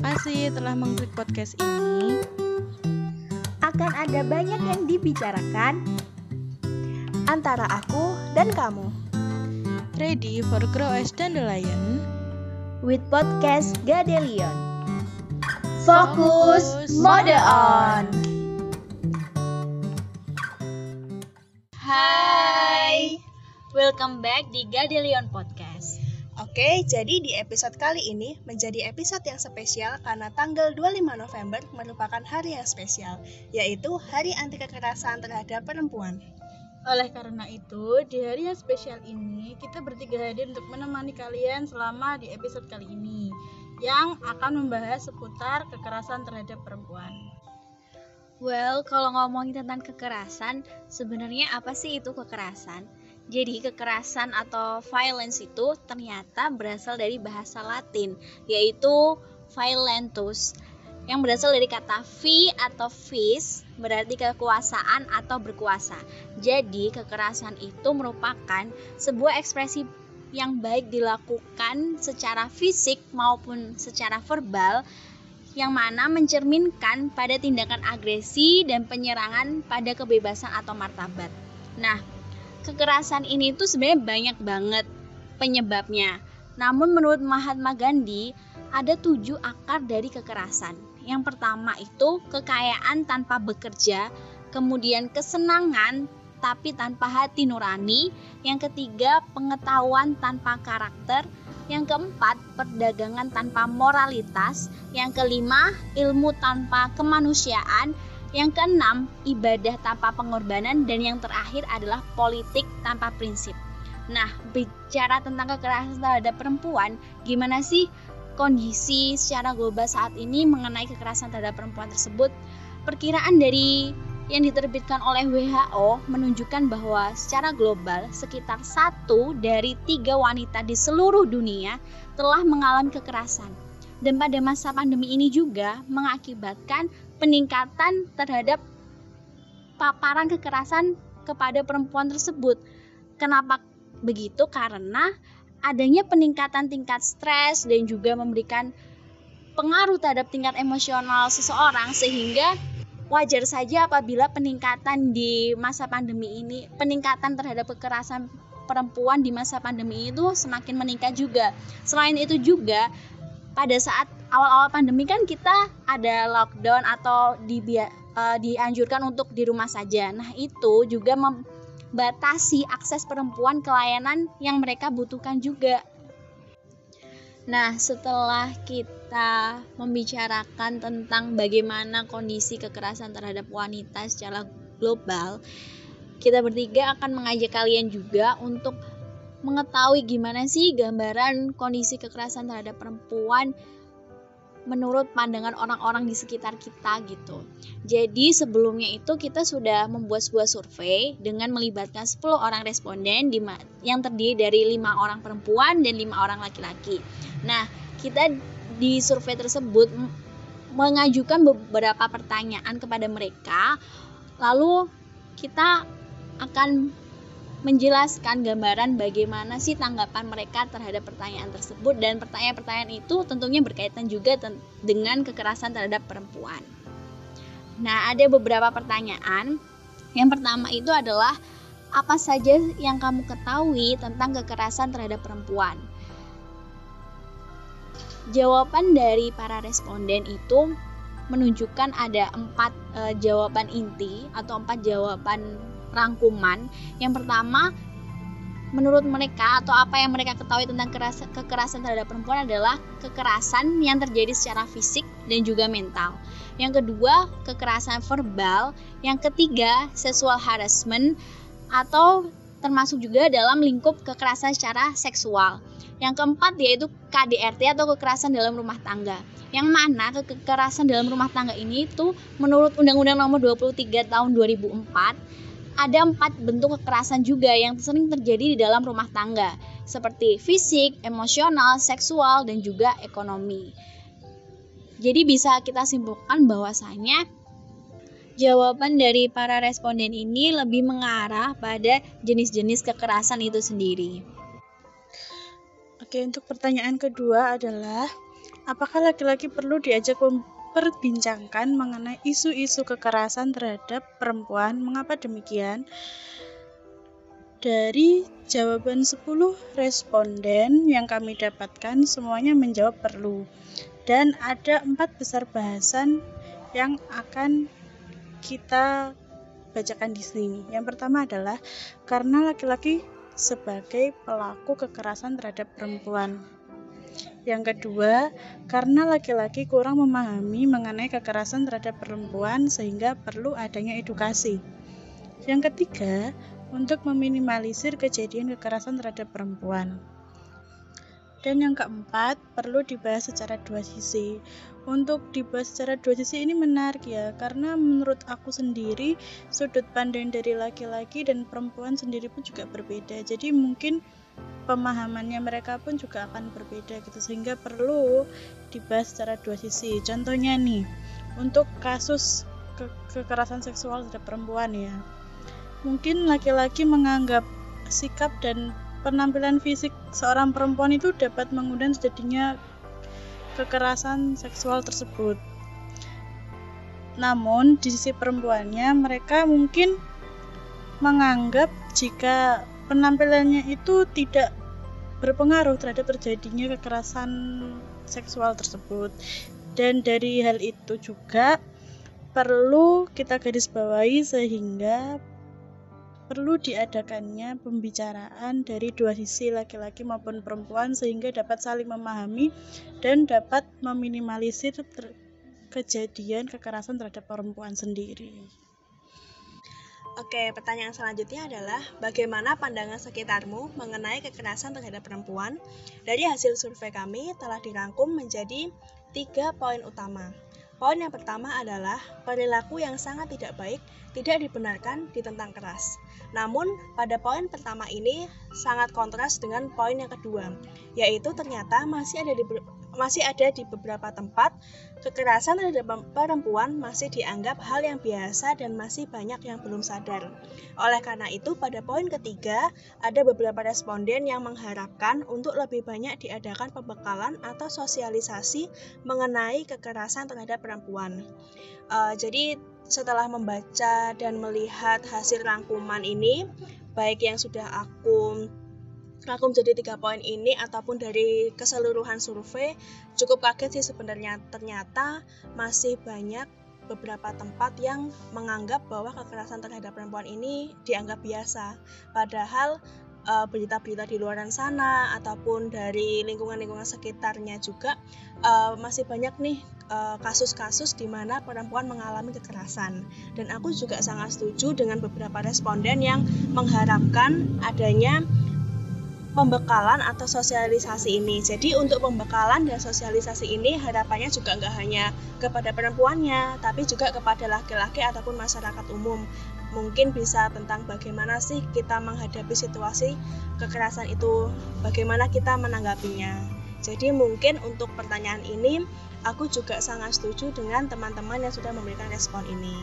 kasih telah mengklik podcast ini. Akan ada banyak yang dibicarakan antara aku dan kamu. Ready for Grow as Dandelion? With podcast Gadelion. Fokus mode on. Hai, welcome back di Gadelion Podcast. Oke, jadi di episode kali ini menjadi episode yang spesial karena tanggal 25 November merupakan hari yang spesial, yaitu Hari Anti Kekerasan Terhadap Perempuan. Oleh karena itu, di hari yang spesial ini, kita bertiga hadir untuk menemani kalian selama di episode kali ini, yang akan membahas seputar kekerasan terhadap perempuan. Well, kalau ngomongin tentang kekerasan, sebenarnya apa sih itu kekerasan? Jadi kekerasan atau violence itu ternyata berasal dari bahasa Latin, yaitu violentus, yang berasal dari kata vi atau vis, berarti kekuasaan atau berkuasa. Jadi kekerasan itu merupakan sebuah ekspresi yang baik dilakukan secara fisik maupun secara verbal yang mana mencerminkan pada tindakan agresi dan penyerangan pada kebebasan atau martabat. Nah, kekerasan ini tuh sebenarnya banyak banget penyebabnya. Namun menurut Mahatma Gandhi ada tujuh akar dari kekerasan. Yang pertama itu kekayaan tanpa bekerja, kemudian kesenangan tapi tanpa hati nurani, yang ketiga pengetahuan tanpa karakter, yang keempat, perdagangan tanpa moralitas. Yang kelima, ilmu tanpa kemanusiaan. Yang keenam, ibadah tanpa pengorbanan. Dan yang terakhir adalah politik tanpa prinsip. Nah, bicara tentang kekerasan terhadap perempuan, gimana sih kondisi secara global saat ini mengenai kekerasan terhadap perempuan tersebut? Perkiraan dari yang diterbitkan oleh WHO menunjukkan bahwa secara global sekitar satu dari tiga wanita di seluruh dunia telah mengalami kekerasan. Dan pada masa pandemi ini juga mengakibatkan peningkatan terhadap paparan kekerasan kepada perempuan tersebut. Kenapa begitu? Karena adanya peningkatan tingkat stres dan juga memberikan pengaruh terhadap tingkat emosional seseorang sehingga wajar saja apabila peningkatan di masa pandemi ini, peningkatan terhadap kekerasan perempuan di masa pandemi itu semakin meningkat juga. Selain itu juga pada saat awal-awal pandemi kan kita ada lockdown atau di, uh, dianjurkan untuk di rumah saja. Nah, itu juga membatasi akses perempuan ke layanan yang mereka butuhkan juga. Nah, setelah kita membicarakan tentang bagaimana kondisi kekerasan terhadap wanita secara global, kita bertiga akan mengajak kalian juga untuk mengetahui gimana sih gambaran kondisi kekerasan terhadap perempuan menurut pandangan orang-orang di sekitar kita gitu. Jadi sebelumnya itu kita sudah membuat sebuah survei dengan melibatkan 10 orang responden yang terdiri dari lima orang perempuan dan lima orang laki-laki. Nah, kita di survei tersebut mengajukan beberapa pertanyaan kepada mereka, lalu kita akan menjelaskan gambaran bagaimana sih tanggapan mereka terhadap pertanyaan tersebut dan pertanyaan-pertanyaan itu tentunya berkaitan juga dengan kekerasan terhadap perempuan. Nah, ada beberapa pertanyaan. Yang pertama itu adalah apa saja yang kamu ketahui tentang kekerasan terhadap perempuan? Jawaban dari para responden itu menunjukkan ada empat e, jawaban inti atau empat jawaban rangkuman. Yang pertama, menurut mereka atau apa yang mereka ketahui tentang kekerasan terhadap perempuan adalah kekerasan yang terjadi secara fisik dan juga mental. Yang kedua, kekerasan verbal. Yang ketiga, sexual harassment atau termasuk juga dalam lingkup kekerasan secara seksual. Yang keempat yaitu KDRT atau kekerasan dalam rumah tangga. Yang mana kekerasan dalam rumah tangga ini itu menurut Undang-Undang Nomor 23 Tahun 2004 ada empat bentuk kekerasan juga yang sering terjadi di dalam rumah tangga, seperti fisik, emosional, seksual, dan juga ekonomi. Jadi bisa kita simpulkan bahwasanya jawaban dari para responden ini lebih mengarah pada jenis-jenis kekerasan itu sendiri. Oke, untuk pertanyaan kedua adalah apakah laki-laki perlu diajak memperbincangkan mengenai isu-isu kekerasan terhadap perempuan? Mengapa demikian? Dari jawaban 10 responden yang kami dapatkan, semuanya menjawab perlu. Dan ada empat besar bahasan yang akan kita bacakan di sini. Yang pertama adalah karena laki-laki sebagai pelaku kekerasan terhadap perempuan. Yang kedua, karena laki-laki kurang memahami mengenai kekerasan terhadap perempuan sehingga perlu adanya edukasi. Yang ketiga, untuk meminimalisir kejadian kekerasan terhadap perempuan. Dan yang keempat, perlu dibahas secara dua sisi. Untuk dibahas secara dua sisi ini menarik ya, karena menurut aku sendiri, sudut pandang dari laki-laki dan perempuan sendiri pun juga berbeda. Jadi mungkin pemahamannya mereka pun juga akan berbeda gitu, sehingga perlu dibahas secara dua sisi. Contohnya nih, untuk kasus ke kekerasan seksual terhadap perempuan ya mungkin laki-laki menganggap sikap dan penampilan fisik seorang perempuan itu dapat mengundang terjadinya kekerasan seksual tersebut. Namun, di sisi perempuannya, mereka mungkin menganggap jika penampilannya itu tidak berpengaruh terhadap terjadinya kekerasan seksual tersebut. Dan dari hal itu juga perlu kita garis bawahi sehingga perlu diadakannya pembicaraan dari dua sisi laki-laki maupun perempuan sehingga dapat saling memahami dan dapat meminimalisir kejadian kekerasan terhadap perempuan sendiri. Oke, pertanyaan selanjutnya adalah bagaimana pandangan sekitarmu mengenai kekerasan terhadap perempuan? Dari hasil survei kami telah dirangkum menjadi tiga poin utama. Poin yang pertama adalah perilaku yang sangat tidak baik tidak dibenarkan ditentang keras. Namun, pada poin pertama ini sangat kontras dengan poin yang kedua, yaitu ternyata masih ada di masih ada di beberapa tempat kekerasan terhadap perempuan masih dianggap hal yang biasa dan masih banyak yang belum sadar. Oleh karena itu, pada poin ketiga ada beberapa responden yang mengharapkan untuk lebih banyak diadakan pembekalan atau sosialisasi mengenai kekerasan terhadap perempuan. Uh, jadi setelah membaca dan melihat hasil rangkuman ini, baik yang sudah aku rangkum jadi tiga poin ini ataupun dari keseluruhan survei, cukup kaget sih sebenarnya ternyata masih banyak beberapa tempat yang menganggap bahwa kekerasan terhadap perempuan ini dianggap biasa. Padahal uh, berita-berita di luar sana ataupun dari lingkungan-lingkungan sekitarnya juga uh, masih banyak nih eh, kasus-kasus di mana perempuan mengalami kekerasan dan aku juga sangat setuju dengan beberapa responden yang mengharapkan adanya pembekalan atau sosialisasi ini. Jadi untuk pembekalan dan sosialisasi ini harapannya juga nggak hanya kepada perempuannya, tapi juga kepada laki-laki ataupun masyarakat umum mungkin bisa tentang bagaimana sih kita menghadapi situasi kekerasan itu, bagaimana kita menanggapinya. Jadi mungkin untuk pertanyaan ini aku juga sangat setuju dengan teman-teman yang sudah memberikan respon ini.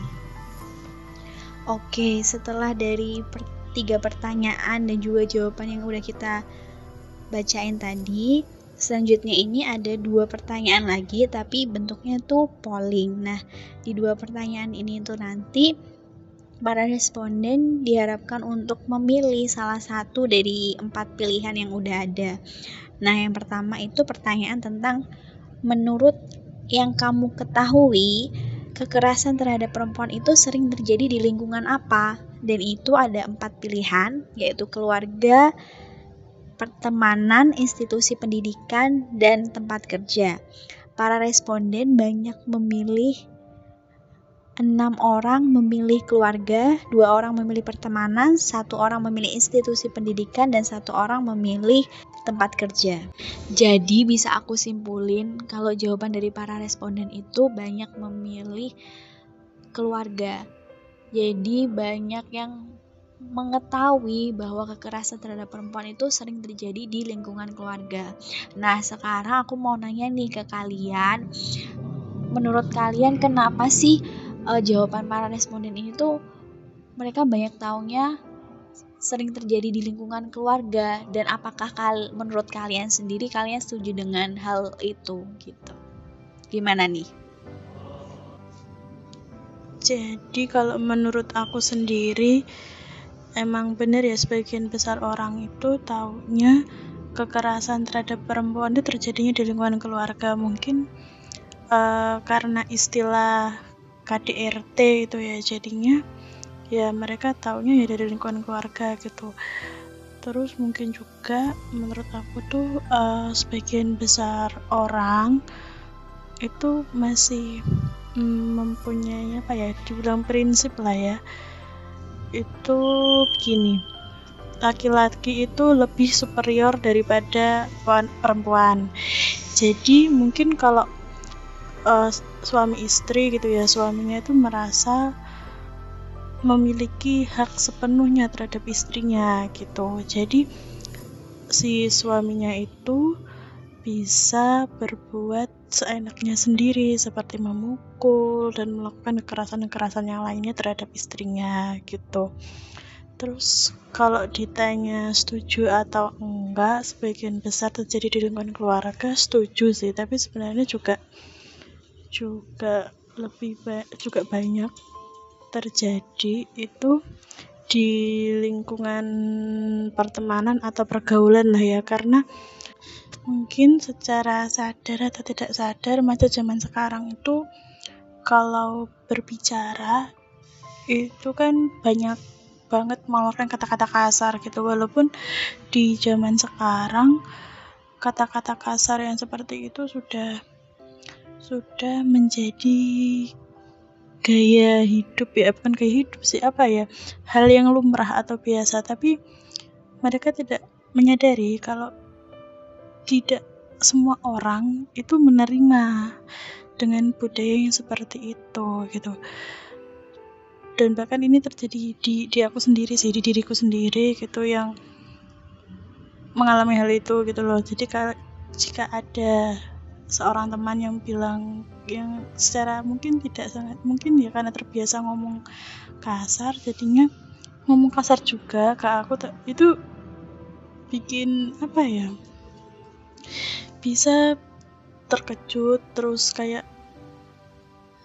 Oke, setelah dari per tiga pertanyaan dan juga jawaban yang udah kita bacain tadi, selanjutnya ini ada dua pertanyaan lagi tapi bentuknya tuh polling. Nah, di dua pertanyaan ini tuh nanti para responden diharapkan untuk memilih salah satu dari empat pilihan yang udah ada. Nah, yang pertama itu pertanyaan tentang menurut yang kamu ketahui, kekerasan terhadap perempuan itu sering terjadi di lingkungan apa? Dan itu ada empat pilihan, yaitu keluarga, pertemanan, institusi pendidikan, dan tempat kerja. Para responden banyak memilih enam orang memilih keluarga, dua orang memilih pertemanan, satu orang memilih institusi pendidikan, dan satu orang memilih tempat kerja. Jadi bisa aku simpulin kalau jawaban dari para responden itu banyak memilih keluarga. Jadi banyak yang mengetahui bahwa kekerasan terhadap perempuan itu sering terjadi di lingkungan keluarga. Nah, sekarang aku mau nanya nih ke kalian, menurut kalian kenapa sih uh, jawaban para responden ini tuh mereka banyak taunya sering terjadi di lingkungan keluarga dan apakah kal menurut kalian sendiri kalian setuju dengan hal itu gitu. Gimana nih? Jadi kalau menurut aku sendiri emang benar ya sebagian besar orang itu taunya kekerasan terhadap perempuan itu terjadinya di lingkungan keluarga mungkin uh, karena istilah KDRT itu ya jadinya ya mereka taunya ya dari lingkungan keluarga gitu. Terus mungkin juga menurut aku tuh uh, sebagian besar orang itu masih mm, mempunyai apa ya dibilang prinsip lah ya. Itu begini laki-laki itu lebih superior daripada perempuan. Jadi mungkin kalau uh, suami istri gitu ya suaminya itu merasa memiliki hak sepenuhnya terhadap istrinya gitu jadi si suaminya itu bisa berbuat seenaknya sendiri seperti memukul dan melakukan kekerasan-kekerasan yang lainnya terhadap istrinya gitu. Terus kalau ditanya setuju atau enggak sebagian besar terjadi di lingkungan keluarga setuju sih tapi sebenarnya juga juga lebih ba juga banyak terjadi itu di lingkungan pertemanan atau pergaulan lah ya. Karena mungkin secara sadar atau tidak sadar masa zaman sekarang itu kalau berbicara itu kan banyak banget mengeluarkan kata-kata kasar gitu. Walaupun di zaman sekarang kata-kata kasar yang seperti itu sudah sudah menjadi gaya hidup ya bukan gaya hidup sih apa ya hal yang lumrah atau biasa. Tapi mereka tidak menyadari kalau tidak semua orang itu menerima dengan budaya yang seperti itu gitu. Dan bahkan ini terjadi di di aku sendiri sih di diriku sendiri gitu yang mengalami hal itu gitu loh. Jadi kalau jika ada seorang teman yang bilang yang secara mungkin tidak sangat mungkin ya karena terbiasa ngomong kasar jadinya ngomong kasar juga ke aku. Itu bikin apa ya bisa terkejut terus kayak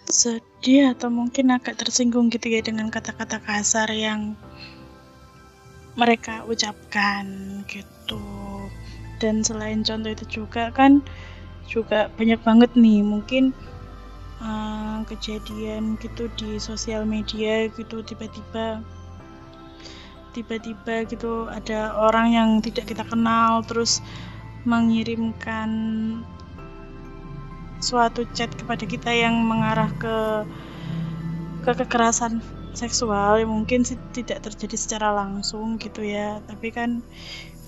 sedih atau mungkin agak tersinggung gitu ya dengan kata-kata kasar yang mereka ucapkan gitu. Dan selain contoh itu juga kan juga banyak banget nih. Mungkin uh, kejadian gitu di sosial media gitu tiba-tiba tiba-tiba gitu ada orang yang tidak kita kenal terus mengirimkan suatu chat kepada kita yang mengarah ke ke kekerasan seksual yang mungkin sih tidak terjadi secara langsung gitu ya. Tapi kan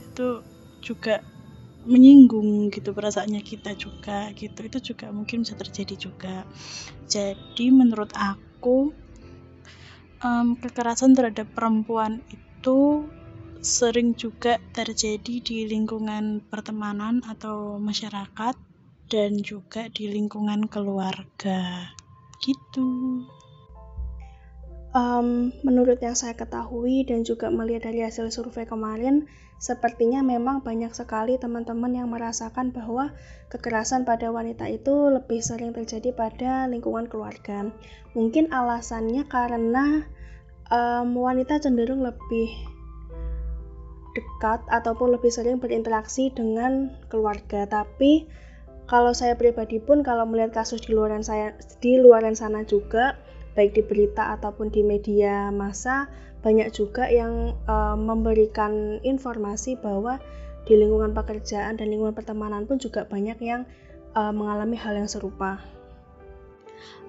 itu juga menyinggung gitu perasaannya kita juga gitu. Itu juga mungkin bisa terjadi juga. Jadi menurut aku um, kekerasan terhadap perempuan itu sering juga terjadi di lingkungan pertemanan atau masyarakat dan juga di lingkungan keluarga. Gitu. Um, menurut yang saya ketahui dan juga melihat dari hasil survei kemarin, sepertinya memang banyak sekali teman-teman yang merasakan bahwa kekerasan pada wanita itu lebih sering terjadi pada lingkungan keluarga. Mungkin alasannya karena um, wanita cenderung lebih dekat ataupun lebih sering berinteraksi dengan keluarga. Tapi kalau saya pribadi pun kalau melihat kasus di luaran saya di luaran sana juga baik di berita ataupun di media massa banyak juga yang uh, memberikan informasi bahwa di lingkungan pekerjaan dan lingkungan pertemanan pun juga banyak yang uh, mengalami hal yang serupa.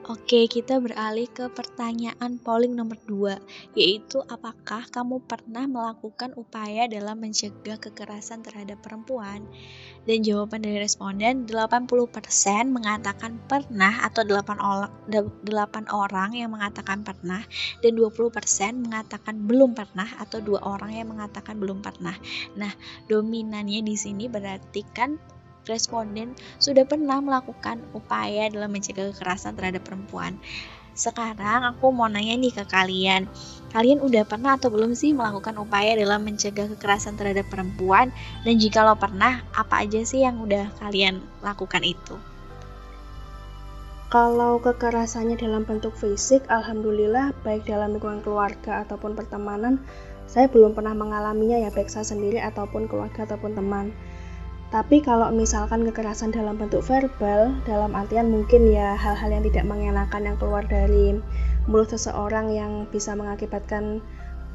Oke, kita beralih ke pertanyaan polling nomor 2, yaitu apakah kamu pernah melakukan upaya dalam mencegah kekerasan terhadap perempuan? Dan jawaban dari responden 80% mengatakan pernah atau 8 orang, 8 orang yang mengatakan pernah dan 20% mengatakan belum pernah atau dua orang yang mengatakan belum pernah. Nah, dominannya di sini berarti kan responden sudah pernah melakukan upaya dalam mencegah kekerasan terhadap perempuan. Sekarang aku mau nanya nih ke kalian. Kalian udah pernah atau belum sih melakukan upaya dalam mencegah kekerasan terhadap perempuan? Dan jika lo pernah, apa aja sih yang udah kalian lakukan itu? Kalau kekerasannya dalam bentuk fisik, alhamdulillah baik dalam lingkungan keluarga ataupun pertemanan, saya belum pernah mengalaminya ya baik saya sendiri ataupun keluarga ataupun teman. Tapi kalau misalkan kekerasan dalam bentuk verbal, dalam artian mungkin ya hal-hal yang tidak mengenakan yang keluar dari mulut seseorang yang bisa mengakibatkan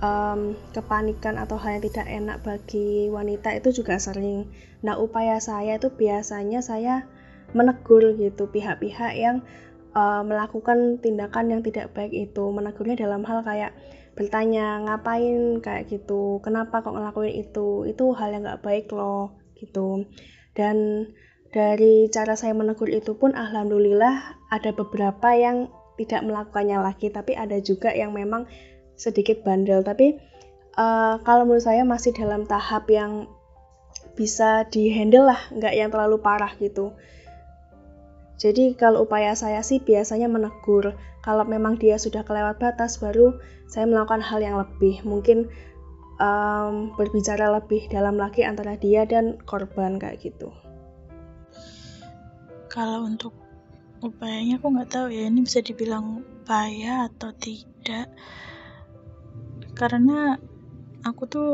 um, kepanikan atau hal yang tidak enak bagi wanita itu juga sering. Nah, upaya saya itu biasanya saya menegur gitu pihak-pihak yang uh, melakukan tindakan yang tidak baik itu. Menegurnya dalam hal kayak bertanya ngapain kayak gitu, kenapa kok ngelakuin itu, itu hal yang nggak baik loh gitu. Dan dari cara saya menegur itu pun alhamdulillah ada beberapa yang tidak melakukannya lagi tapi ada juga yang memang sedikit bandel. Tapi uh, kalau menurut saya masih dalam tahap yang bisa dihandle lah nggak yang terlalu parah gitu. Jadi kalau upaya saya sih biasanya menegur. Kalau memang dia sudah kelewat batas baru saya melakukan hal yang lebih. Mungkin um, berbicara lebih dalam lagi antara dia dan korban kayak gitu. Kalau untuk upayanya aku nggak tahu ya ini bisa dibilang upaya atau tidak karena aku tuh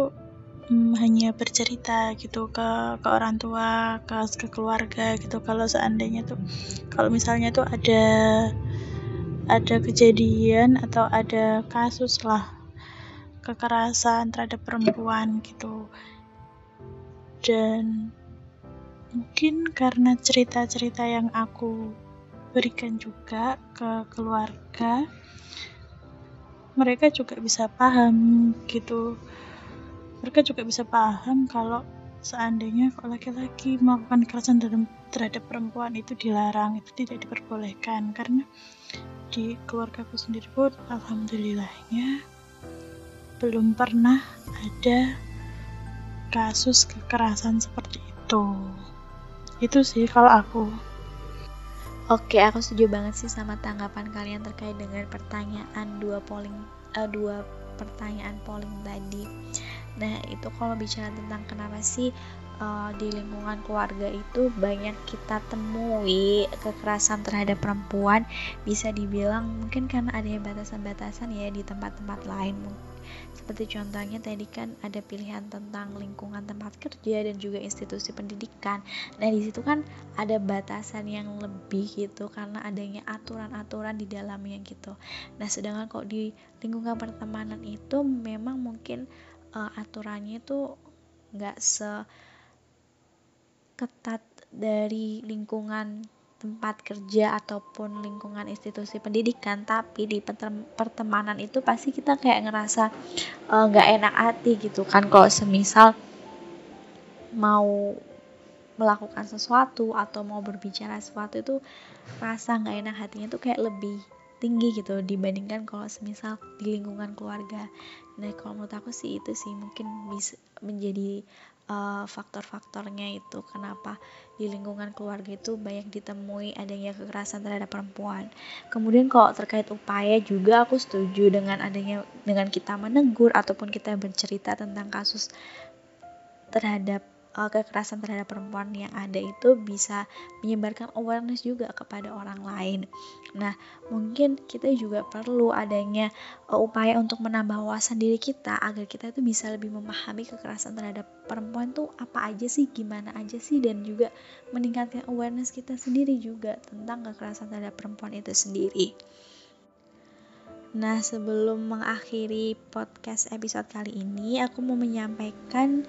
hmm, hanya bercerita gitu ke ke orang tua ke ke keluarga gitu kalau seandainya tuh kalau misalnya tuh ada ada kejadian atau ada kasus lah kekerasan terhadap perempuan gitu. Dan mungkin karena cerita-cerita yang aku berikan juga ke keluarga mereka juga bisa paham gitu. Mereka juga bisa paham kalau seandainya kalau laki-laki melakukan kekerasan terhadap perempuan itu dilarang itu tidak diperbolehkan. Karena di keluargaku sendiri pun alhamdulillahnya belum pernah ada kasus kekerasan seperti itu. Itu sih kalau aku. Oke, aku setuju banget sih sama tanggapan kalian terkait dengan pertanyaan dua polling uh, dua pertanyaan polling tadi. Nah, itu kalau bicara tentang kenapa sih uh, di lingkungan keluarga itu banyak kita temui kekerasan terhadap perempuan bisa dibilang mungkin karena adanya batasan-batasan ya di tempat-tempat lain seperti contohnya tadi kan ada pilihan tentang lingkungan tempat kerja dan juga institusi pendidikan. Nah, di situ kan ada batasan yang lebih gitu karena adanya aturan-aturan di dalamnya gitu. Nah, sedangkan kok di lingkungan pertemanan itu memang mungkin uh, aturannya itu nggak se ketat dari lingkungan tempat kerja ataupun lingkungan institusi pendidikan tapi di pertemanan itu pasti kita kayak ngerasa eh, nggak uh, enak hati gitu kan kalau semisal mau melakukan sesuatu atau mau berbicara sesuatu itu rasa nggak enak hatinya tuh kayak lebih tinggi gitu dibandingkan kalau semisal di lingkungan keluarga. Nah kalau menurut aku sih itu sih mungkin bisa menjadi uh, faktor-faktornya itu kenapa di lingkungan keluarga itu banyak ditemui adanya kekerasan terhadap perempuan. Kemudian kalau terkait upaya juga aku setuju dengan adanya dengan kita menegur ataupun kita bercerita tentang kasus terhadap uh, kekerasan terhadap perempuan yang ada itu bisa menyebarkan awareness juga kepada orang lain. Nah, mungkin kita juga perlu adanya uh, upaya untuk menambah wawasan diri kita agar kita itu bisa lebih memahami kekerasan terhadap perempuan tuh apa aja sih, gimana aja sih dan juga meningkatkan awareness kita sendiri juga tentang kekerasan terhadap perempuan itu sendiri. Nah, sebelum mengakhiri podcast episode kali ini, aku mau menyampaikan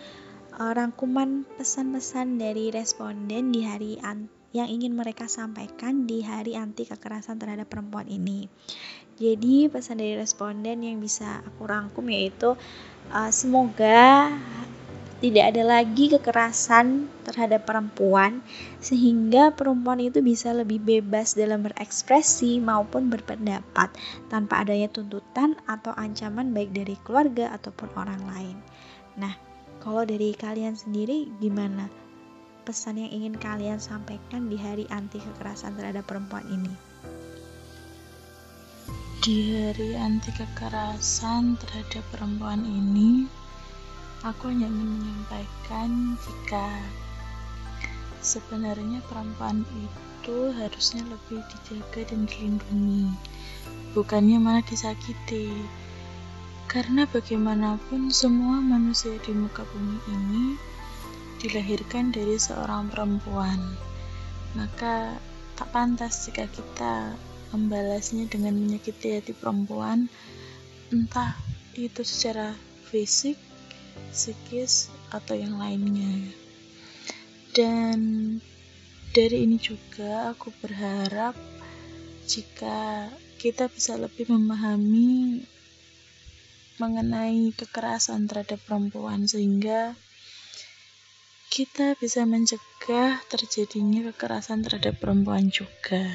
rangkuman pesan-pesan dari responden di hari yang ingin mereka sampaikan di hari anti kekerasan terhadap perempuan ini. Jadi pesan dari responden yang bisa aku rangkum yaitu uh, semoga tidak ada lagi kekerasan terhadap perempuan sehingga perempuan itu bisa lebih bebas dalam berekspresi maupun berpendapat tanpa adanya tuntutan atau ancaman baik dari keluarga ataupun orang lain. Nah, kalau dari kalian sendiri gimana? Pesan yang ingin kalian sampaikan di hari anti kekerasan terhadap perempuan ini? Di hari anti kekerasan terhadap perempuan ini, aku hanya ingin menyampaikan jika sebenarnya perempuan itu harusnya lebih dijaga dan dilindungi, bukannya malah disakiti. Karena bagaimanapun semua manusia di muka bumi ini dilahirkan dari seorang perempuan. Maka tak pantas jika kita membalasnya dengan menyakiti hati perempuan, entah itu secara fisik, psikis, atau yang lainnya. Dan dari ini juga aku berharap jika kita bisa lebih memahami mengenai kekerasan terhadap perempuan sehingga kita bisa mencegah terjadinya kekerasan terhadap perempuan juga.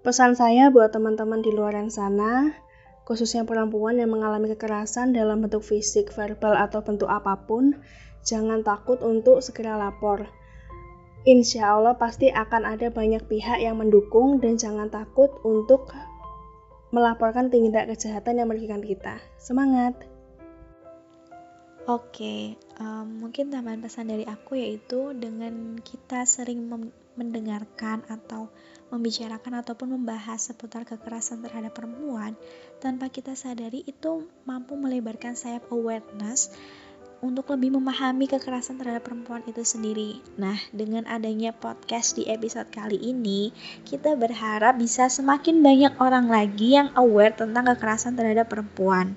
Pesan saya buat teman-teman di luar sana, khususnya perempuan yang mengalami kekerasan dalam bentuk fisik, verbal, atau bentuk apa pun, jangan takut untuk segera lapor. Insya Allah pasti akan ada banyak pihak yang mendukung dan jangan takut untuk melaporkan tindak kejahatan yang merugikan kita. Semangat! Oke, um, mungkin tambahan pesan dari aku yaitu dengan kita sering mendengarkan atau membicarakan ataupun membahas seputar kekerasan terhadap perempuan tanpa kita sadari itu mampu melebarkan sayap awareness untuk lebih memahami kekerasan terhadap perempuan itu sendiri. Nah, dengan adanya podcast di episode kali ini, kita berharap bisa semakin banyak orang lagi yang aware tentang kekerasan terhadap perempuan.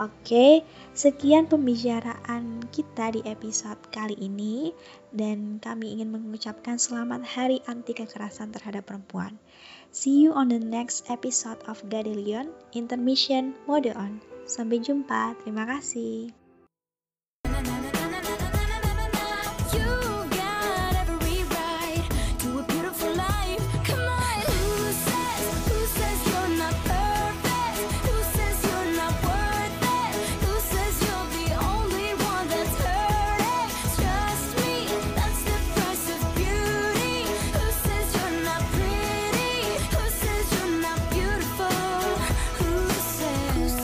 Oke, sekian pembicaraan kita di episode kali ini dan kami ingin mengucapkan selamat Hari Anti Kekerasan Terhadap Perempuan. See you on the next episode of Gadelion Intermission Mode On. Sampai jumpa, terima kasih.